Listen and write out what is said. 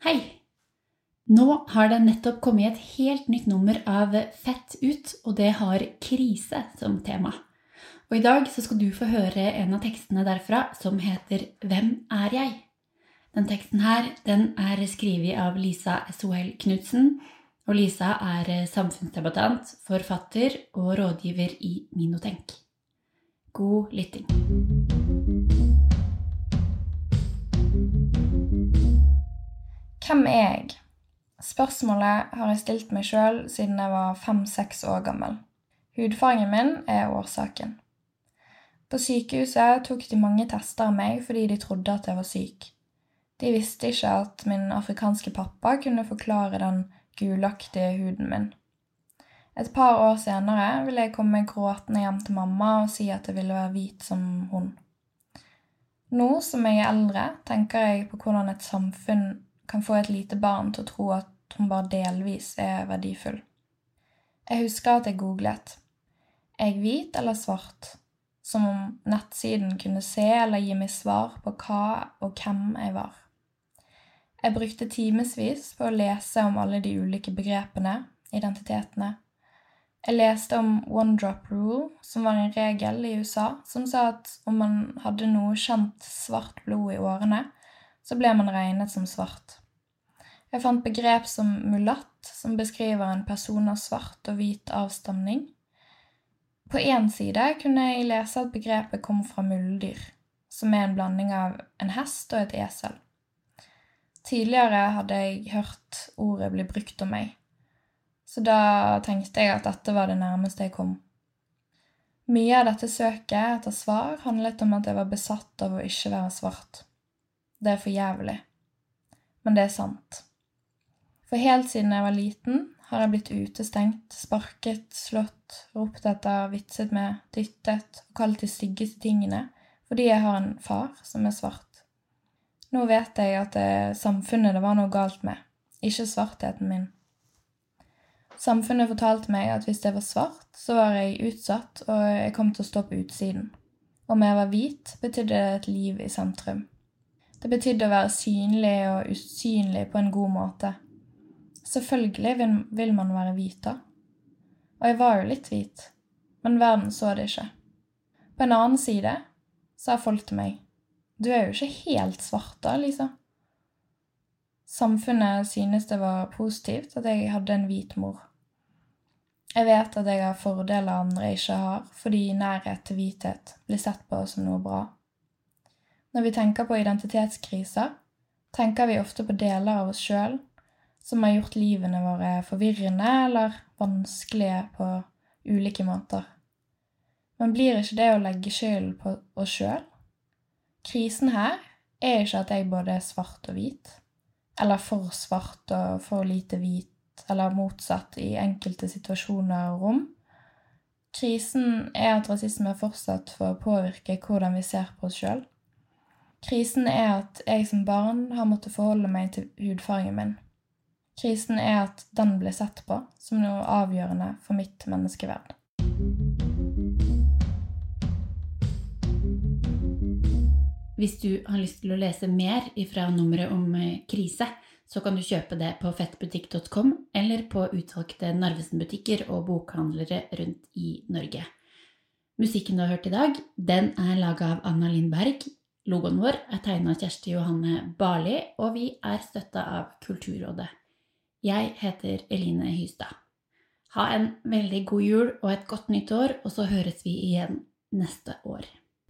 Hei! Nå har det nettopp kommet et helt nytt nummer av Fett ut, og det har krise som tema. Og i dag så skal du få høre en av tekstene derfra som heter Hvem er jeg? Den teksten her den er skrevet av Lisa Sohel Knutsen. Og Lisa er samfunnsdebattant, forfatter og rådgiver i Minotenk. God lytting. Hvem er jeg? Spørsmålet har jeg stilt meg sjøl siden jeg var fem-seks år gammel. Hudfargen min er årsaken. På sykehuset tok de mange tester av meg fordi de trodde at jeg var syk. De visste ikke at min afrikanske pappa kunne forklare den gulaktige huden min. Et par år senere ville jeg komme gråtende hjem til mamma og si at jeg ville være hvit som hun. Nå som jeg er eldre, tenker jeg på hvordan et samfunn kan få et lite barn til å tro at hun bare delvis er verdifull. Jeg husker at jeg googlet er jeg hvit eller svart, som om nettsiden kunne se eller gi meg svar på hva og hvem jeg var. Jeg brukte timevis på å lese om alle de ulike begrepene, identitetene. Jeg leste om one drop rule, som var en regel i USA som sa at om man hadde noe kjent svart blod i årene, så ble man regnet som svart. Jeg fant begrep som mulatt, som beskriver en person av svart og hvit avstamning. På én side kunne jeg lese at begrepet kom fra muldyr, som er en blanding av en hest og et esel. Tidligere hadde jeg hørt ordet bli brukt om meg, så da tenkte jeg at dette var det nærmeste jeg kom. Mye av dette søket etter svar handlet om at jeg var besatt av å ikke være svart. Det er for jævlig. Men det er sant. For helt siden jeg var liten, har jeg blitt utestengt, sparket, slått, ropt etter, vitset med, dyttet og kalt de styggeste tingene fordi jeg har en far som er svart. Nå vet jeg at det er samfunnet det var noe galt med, ikke svartheten min. Samfunnet fortalte meg at hvis jeg var svart, så var jeg utsatt, og jeg kom til å stå på utsiden. Om jeg var hvit, betydde det et liv i sentrum. Det betydde å være synlig og usynlig på en god måte. Selvfølgelig vil, vil man være hvit da. Og jeg var jo litt hvit, men verden så det ikke. På en annen side sa folk til meg, du er jo ikke helt svart da, Lisa. Samfunnet synes det var positivt at jeg hadde en hvit mor. Jeg vet at jeg har fordeler andre ikke har, fordi nærhet til hvithet blir sett på som noe bra. Når vi tenker på identitetskriser, tenker vi ofte på deler av oss sjøl som har gjort livene våre forvirrende eller vanskelige på ulike måter. Men blir ikke det å legge skylden på oss sjøl? Krisen her er ikke at jeg både er svart og hvit, eller for svart og for lite hvit, eller motsatt i enkelte situasjoner og rom. Krisen er at rasisme fortsatt får påvirke hvordan vi ser på oss sjøl. Krisen er at jeg som barn har måttet forholde meg til hudfargen min. Krisen er at den blir sett på som noe avgjørende for mitt menneskeverd. Hvis du har lyst til å lese mer ifra nummeret om eh, krise, så kan du kjøpe det på fettbutikk.com eller på utvalgte Narvesen-butikker og bokhandlere rundt i Norge. Musikken du har hørt i dag, den er laga av Anna Lindberg. Logoen vår er tegna av Kjersti Johanne Barli, og vi er støtta av Kulturrådet. Jeg heter Eline Hystad. Ha en veldig god jul og et godt nytt år, og så høres vi igjen neste år.